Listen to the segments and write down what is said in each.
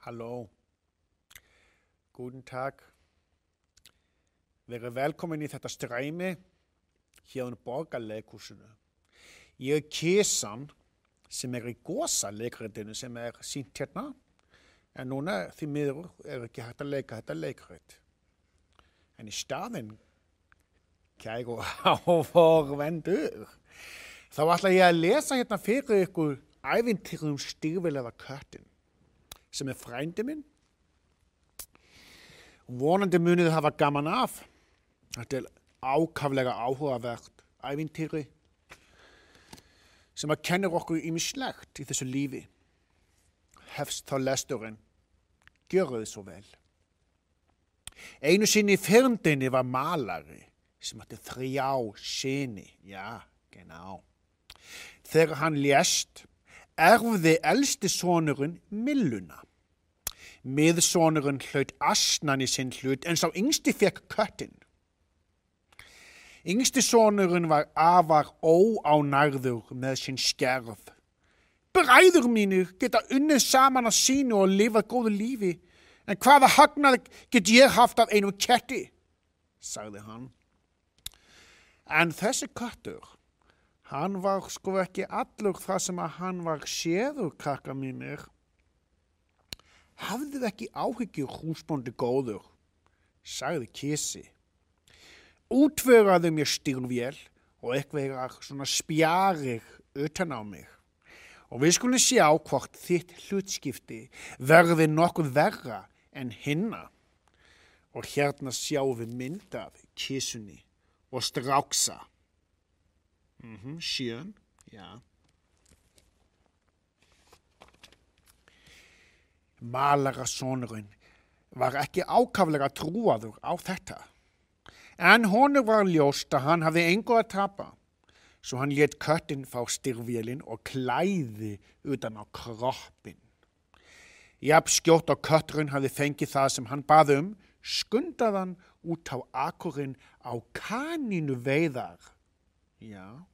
Halló. Guten Tag. Verið velkomin í þetta streymi hérna borgarleikusinu. Ég er kísan sem er í gósa leikritinu sem er sínt hérna. En núna því miður er ekki hægt að leika þetta leikrit. En í staðinn, kæru áforvendur, þá ætla ég að lesa hérna fyrir ykkur ævintýrum styrfilega köttin sem er frændi minn. Vonandi munið þið hafa gaman af. Þetta er ákaflega áhugavert ævintýri sem að kennir okkur ímislegt í þessu lífi. Hefst þá lesturinn. Gjörðu þið svo vel. Einu sinni í fyrndinni var malari sem átti þrjá sinni. Já, genau. Þegar hann lést erfði elsti sonurinn milluna. Miðsonurinn hlaut asnan í sinn hlut en sá yngsti fekk köttin. Yngsti sonurinn var afar óánærður með sinn skerf. Bræður mínir geta unnið saman að sínu og lifað góðu lífi, en hvaða hagnað get ég haft af einu ketti, sagði hann. En þessi köttur, hann var sko ekki allur það sem að hann var séður, krakka mínir. Hafðið ekki áhyggjur húsbóndi góður, sagði Kissi. Útvöraðu mér styrnvél og eitthvað svona spjarir utan á mig. Og við skulum sjá hvort þitt hlutskipti verði nokkuð verra en hinna. Og hérna sjáum við mynd af kissunni og stráksa. -hmm, sjön, já. Malarasónurinn var ekki ákaflega trúaður á þetta. En honum var ljóst að hann hafði engu að tapa, svo hann let köttin fá styrvélinn og klæði utan á kroppin. Jafn skjótt og kötturinn hafði fengið það sem hann baði um, skundaðan út á akkurinn á kaninu veiðar. Já.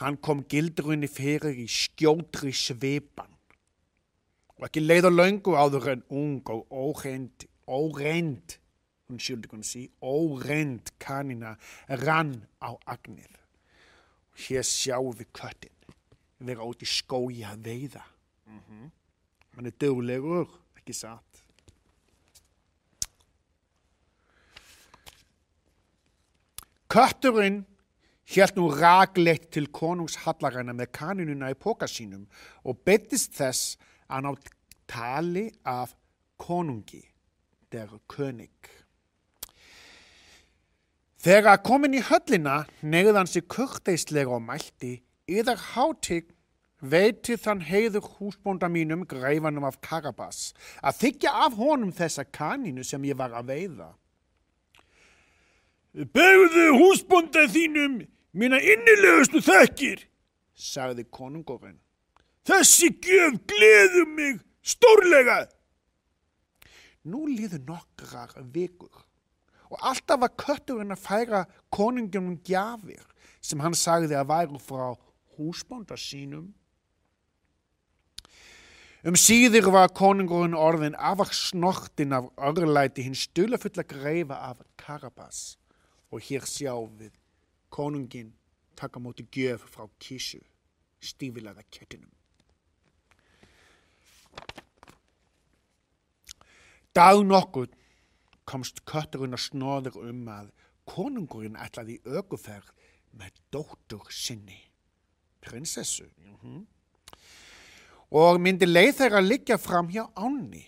Hann kom gildrunni fyrir í skjótri sveipan og ekki leið og löngu áður en ung og óreind, óreind, hún skildi kunni sí, óreind kanina rann á agnir. Og hér sjáum við köttin vera út í skói að veiða. Mm -hmm. Hann er dögulegur, ekki satt. Kötturinn Hjælt nú raglegt til konungshallarinnar með kaninuna í póka sínum og betist þess að ná tali af konungi, der könig. Þegar komin í höllina sig kurteislega og mælti yðar hátig veiti þann heiður húsbónda mínum greifanum af Karabas að þykja af honum þessa kaninu sem ég var að veiða. Begðu húsbónda þínum mína innilegustu þökkir, sagði konungurinn. Þessi gjöf gleður mig stórlega. Nú liður nokkrar vikur og alltaf var kötturinn að færa konungjum gjafir sem hann sagði að væru frá húsbónda sínum. Um síður var konungurinn orðin afar snortin af örlæti hinn stulafulla greifa af Karabas og hér sjá við konungin taka móti gjöf frá kísu, stífilaða kettinum. Dag nokkur komst kötturinn að snóður um að konungurinn ætlaði öguferð með dóttur sinni, prinsessu, mm -hmm. og myndi leið þeirra að liggja fram hjá ánni.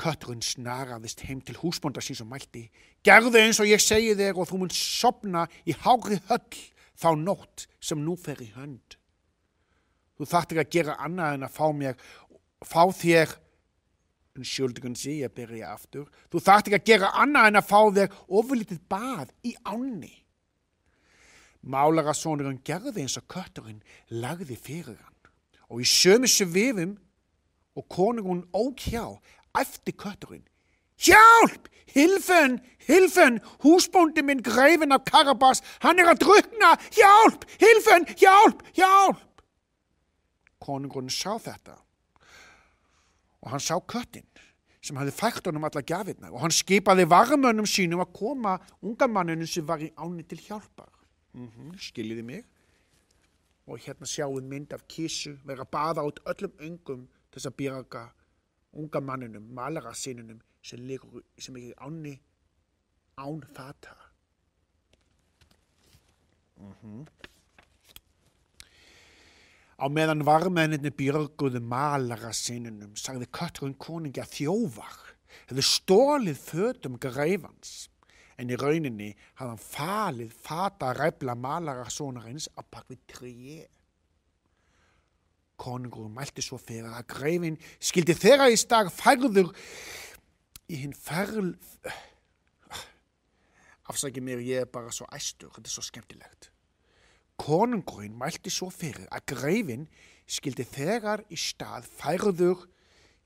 Kötturinn snaraðist heim til húsbónda sín sem mælti, gerðu eins og ég segi þér og þú mun sopna í hári höll þá nótt sem nú fer í hönd. Þú þartir að gera annað en að fá mér, fá þér Entschuldigen Sie, ég byrja aftur. Þú þarft ekki að gera annað en að fá þér ofurlítið bað í ánni. Málarasónurinn gerði eins og kötturinn lagði fyrir hann. Og í sömusu vifum og konungún ók eftir kötturinn. Hjálp! Hilfen! Hilfen! Húsbóndi minn greifin af Karabas, hann er að drukna! Hjálp! Hilfen! Hjálp! Hjálp! Konungún sá þetta og hann sá köttin sem hafði fært honum alla gjafirna og hann skipaði varmönnum sínum að koma unga manninu sem var í áni til hjálpar. Mm -hmm, skiljiði mig? Og hérna sjáum mynd af kísu vera að baða út öllum öngum þess að bjarga unga manninum, malarasinnunum sem liggur sem í áni án fata. Mm -hmm. Á meðan varmenninni björguðu malarasinnunum sagði Katrin koningi að þjóvar hefði stólið fötum greifans en í rauninni hafði hann falið fata ræfla malarasónarins að pakka við tríi. Konungur mælti svo fyrir að greifin skildi þeirra í stag færður í hinn ferl... Afsækja mér, ég er bara svo æstur, þetta er svo skemmtilegt. Konungurinn mælti svo fyrir að greifin skildi þegar í stað færður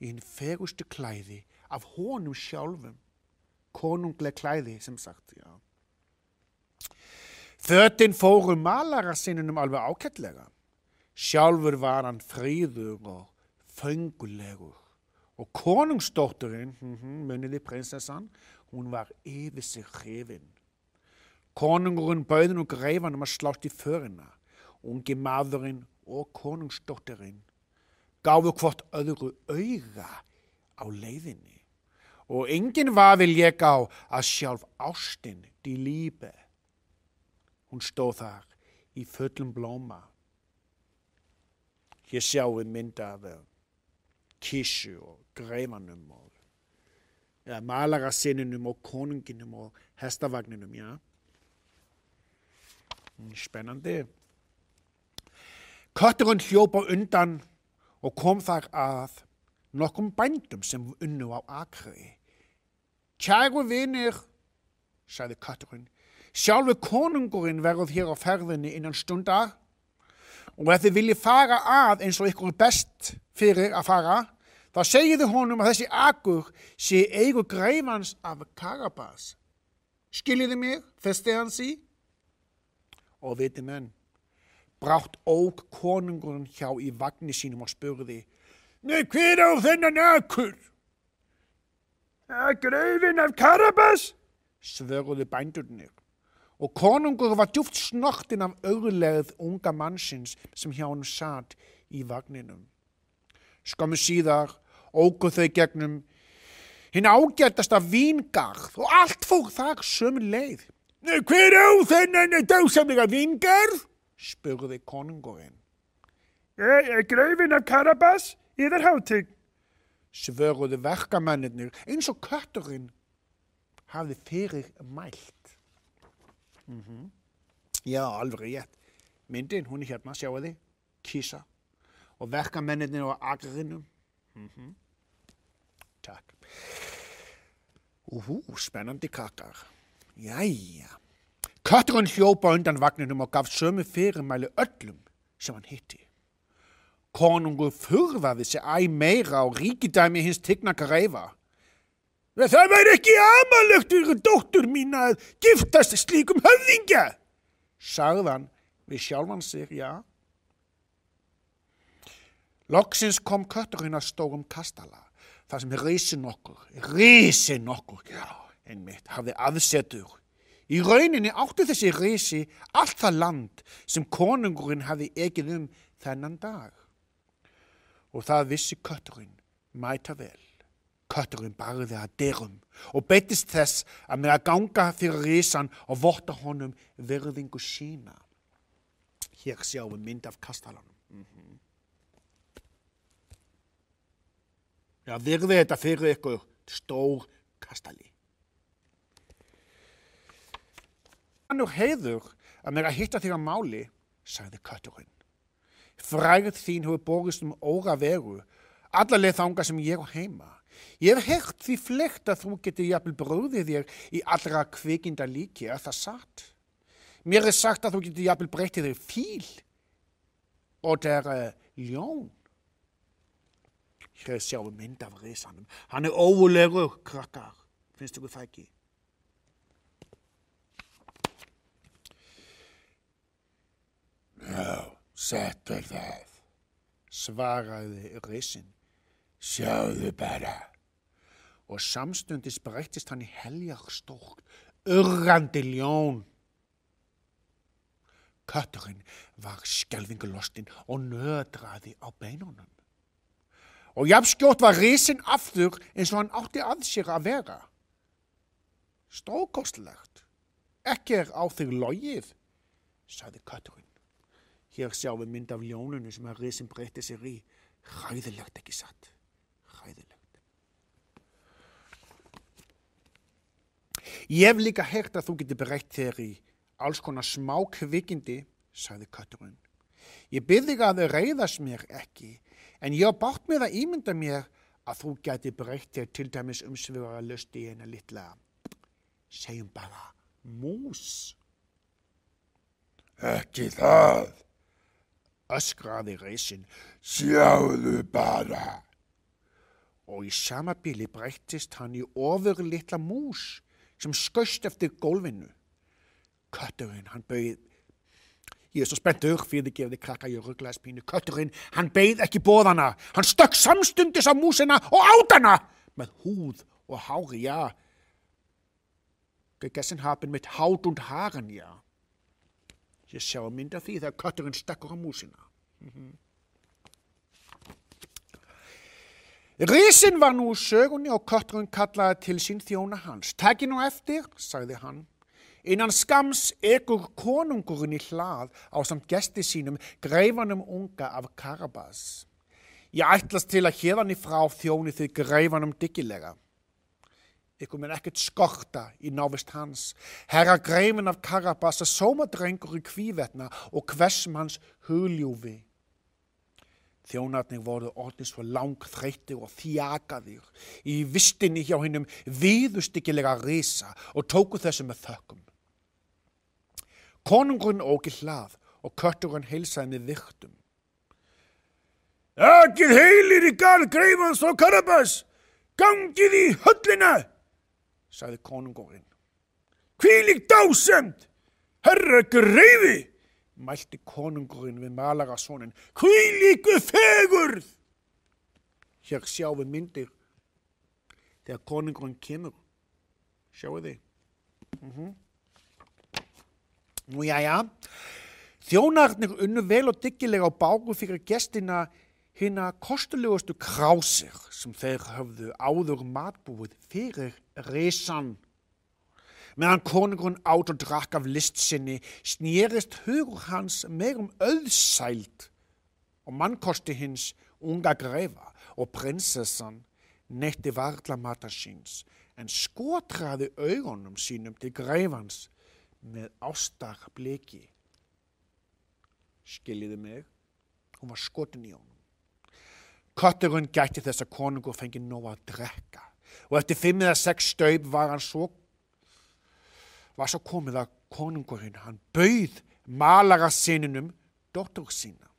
í hinn fegustu klæði af honum sjálfum. Konungleg klæði, sem sagt, já. Fötinn fóru malarasinnunum alveg ákveldlega. Sjálfur var hann fríður og föngulegur. Og konungsdótturinn, mhm, muniði prinsessan, hún var yfir sig hrifinn. Konungurinn bauði nú greifanum að slátt í förina. Ungi maðurinn og konungsdóttirinn gáfu hvort öðru auga á leiðinni. Og enginn var vil ég á að sjálf ástinn, die líbe. Hún stóð þar í fullum blóma. Hér sjáum við mynda af kísu og greifanum og ja, malarasinnunum og konunginum og hestavagninum, já. Spennandi. Kötturinn hljópa undan og kom þar að nokkum bændum sem unnu á akri. Kæru vinir, sagði kötturinn, sjálfu konungurinn verður hér á ferðinni innan stundar og ef þið viljið fara að eins og ykkur er best fyrir að fara, þá segið þið honum að þessi akur sé eigu greifans af Karabas. Skiljiði mig, festið hans í? og viti menn, brátt óg konungurinn hjá í vagnir sínum og spurði Nei, hver á þennan akkur? Að greifin af Karabas? svöruði bændurnir og konungur var djúft snortin af auðlegð unga mannsins sem hjá hann satt í vagninum. Skömmu síðar óguð þau gegnum hinn ágættasta vingarð og allt fór þar sömu leið. Hver á þennan dásamlega vingarð? spurði konungurinn. Ég er greifin af Karabas, ég er hátig. Svöruði verkamennir eins og kötturinn hafði fyrir mælt. Mm -hmm. Já, alveg rétt. Myndin, hún er hérna, sjáu þið, kísa. Og verkamennir á agrinnum. Mm -hmm. Takk. Úhú, spennandi kakar. Jæja. Kötturinn hljópa undan vagninum og gaf sömu fyrirmæli öllum sem hann hitti. Konungur furðaði sig æg meira á ríkidæmi hins tigna greifa. Það væri ekki amalögt fyrir dóttur mín að giftast slíkum höfðingja, sagðan við sjálfan sig, já. Loksins kom kötturinn að stórum kastala, þar sem risin okkur, risin okkur, já einmitt, hafði aðsetur. Í rauninni átti þessi reysi allt það land sem konungurinn hafði egið um þennan dag. Og það vissi kötturinn mæta vel. Kötturinn barði að dyrum og beitist þess að með að ganga fyrir reysan og vorta honum verðingu sína. Hér sjáum við mynd af kastalanum. Mm -hmm. Já, virði þetta fyrir ykkur stór kastali. Annur heiður að mér að hitta þér á máli, sagði kötturinn. Fræðið þín hefur borist um óra veru, allarleið þánga sem ég er heima. Ég hef hert því flekt að þú getur jafnvel bröðið þér í allra kvikinda líki, er það satt? Mér er sagt að þú getur jafnvel breytið þér fíl og það er uh, ljón. Hér sjáum við mynd af risanum. Hann er óulegur, krakkar. Finnst þú það ekki? Já, settur það, svaraði rissin. Sjáðu bara. Og samstundis breyttist hann í heljarstókt, urrandi ljón. Kötturinn var skjelvingulostinn og nödraði á beinunum. Og jafnskjótt var risin aftur eins og hann átti að sér að vera. Stórkostlegt. Ekki er á þig logið, sagði kötturinn. Hér sjáum við mynd af ljónunu sem að risin breytti sér í. Hræðilegt ekki satt. Hræðilegt. Ég hef líka heyrt að þú getur breytt þér í alls konar smá kvikindi, sagði kötturinn. Ég byrði að þau reyðast mér ekki, en ég har bátt með að ímynda mér að þú geti breytt þér til dæmis umsvöra löst í eina litla, segjum bara, mús. Ekki það, öskraði reysin, sjáðu bara. Og í sama bíli breyttist hann í ofur litla mús sem skauðst eftir gólfinu. Kötturinn, hann bauð, ég er svo spenntur fyrir þið gefði krakka í rugglaðspínu, kötturinn, hann bauð ekki bóðana, hann stökk samstundis á músina og átana með húð og hári, já. Gegessen haben mit Haut und Haaren, já. Ég sjá að mynda því þegar kötturinn stekkur á músina. Mm -hmm. Rísin var nú sögunni og kötturinn kallaði til sín þjóna hans. Takki nú eftir, sagði hann. Innan skams ekur konungurinn í hlað á samt gesti sínum greifanum unga af Karabas. Ég ætlast til að hérðan í frá þjóni þið greifanum diggilega. Ykkur minn ekkert skorta í návist hans. Herra greifin af Karabas að sómadrengur í kvívetna og hversum hans huljúfi. Þjónarnir voru orðið svo langþreyttir og þjakaðir í vistinni hjá hinnum viðustykkilega risa og tóku þessu með þökkum. Konungurinn ógi hlað og kötturinn heilsaði með viktum. Ekki heilir í gal greifans og karabas, gangið í höllina, sagði konungurinn. Hvílig dásemt, herra greifi! Mælti konungurinn við malarasónin. Hvílíku fegurð! Hér sjáum við myndir þegar konungurinn kemur. Sjáu þið? Mm -hmm. Nú já, já. Þjónarnir unnu vel og diggilega á bágu fyrir gestina hérna kostulegustu krásir sem þeir höfðu áður matbúið fyrir resan. Meðan konungurinn átt og drakk af list sinni snýrist hugur hans meir um auðsælt og mannkosti hins unga greifa og prinsessan netti varla matar síns en skotraði augunum sínum til greifans með ástar bleki. Skiljiði mig, hún var skotin í honum. Kötturinn gæti þess að konungur fengi nóg að drekka og eftir fimm eða sex staup var hann svo var svo komið að konungurinn, hann bauð malarasininum dóttur sína.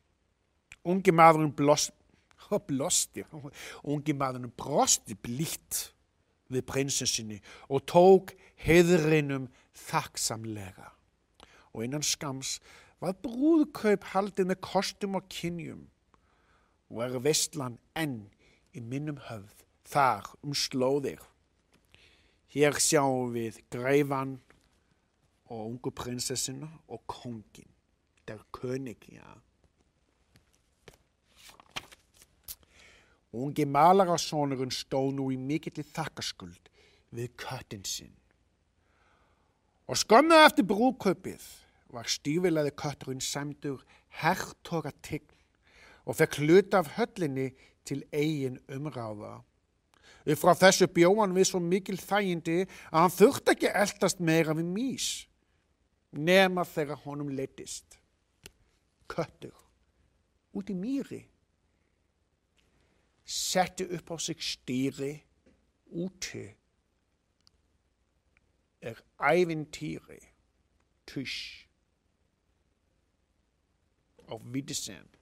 Ungi maðurinn blost, blosti, ungi maðurinn brosti blítt við prinsessinni og tók heðrinum þakksamlega. Og innan skams var brúðkaup haldið með kostum og kynjum og er vestlan enn í minnum höfð þar um slóðir. Hér sjáum við greifan og ungu prinsessina og kongin. Der König, ja. Ungi malarasónurinn stóð nú í mikill þakkarskuld við köttin sinn. Og skömmuð eftir brúköpið var stífilaði kötturinn semdur hertoga tign og fekk hluta af höllinni til eigin umráða. Frá þessu bjóðan við svo mikil þægindi að hann þurfti ekki eldast meira við mís nema þegar honum leittist. Köttur út í mýri. Setti upp á sig stýri úti. Er ævintýri. Tush. Auf Wiedersehen.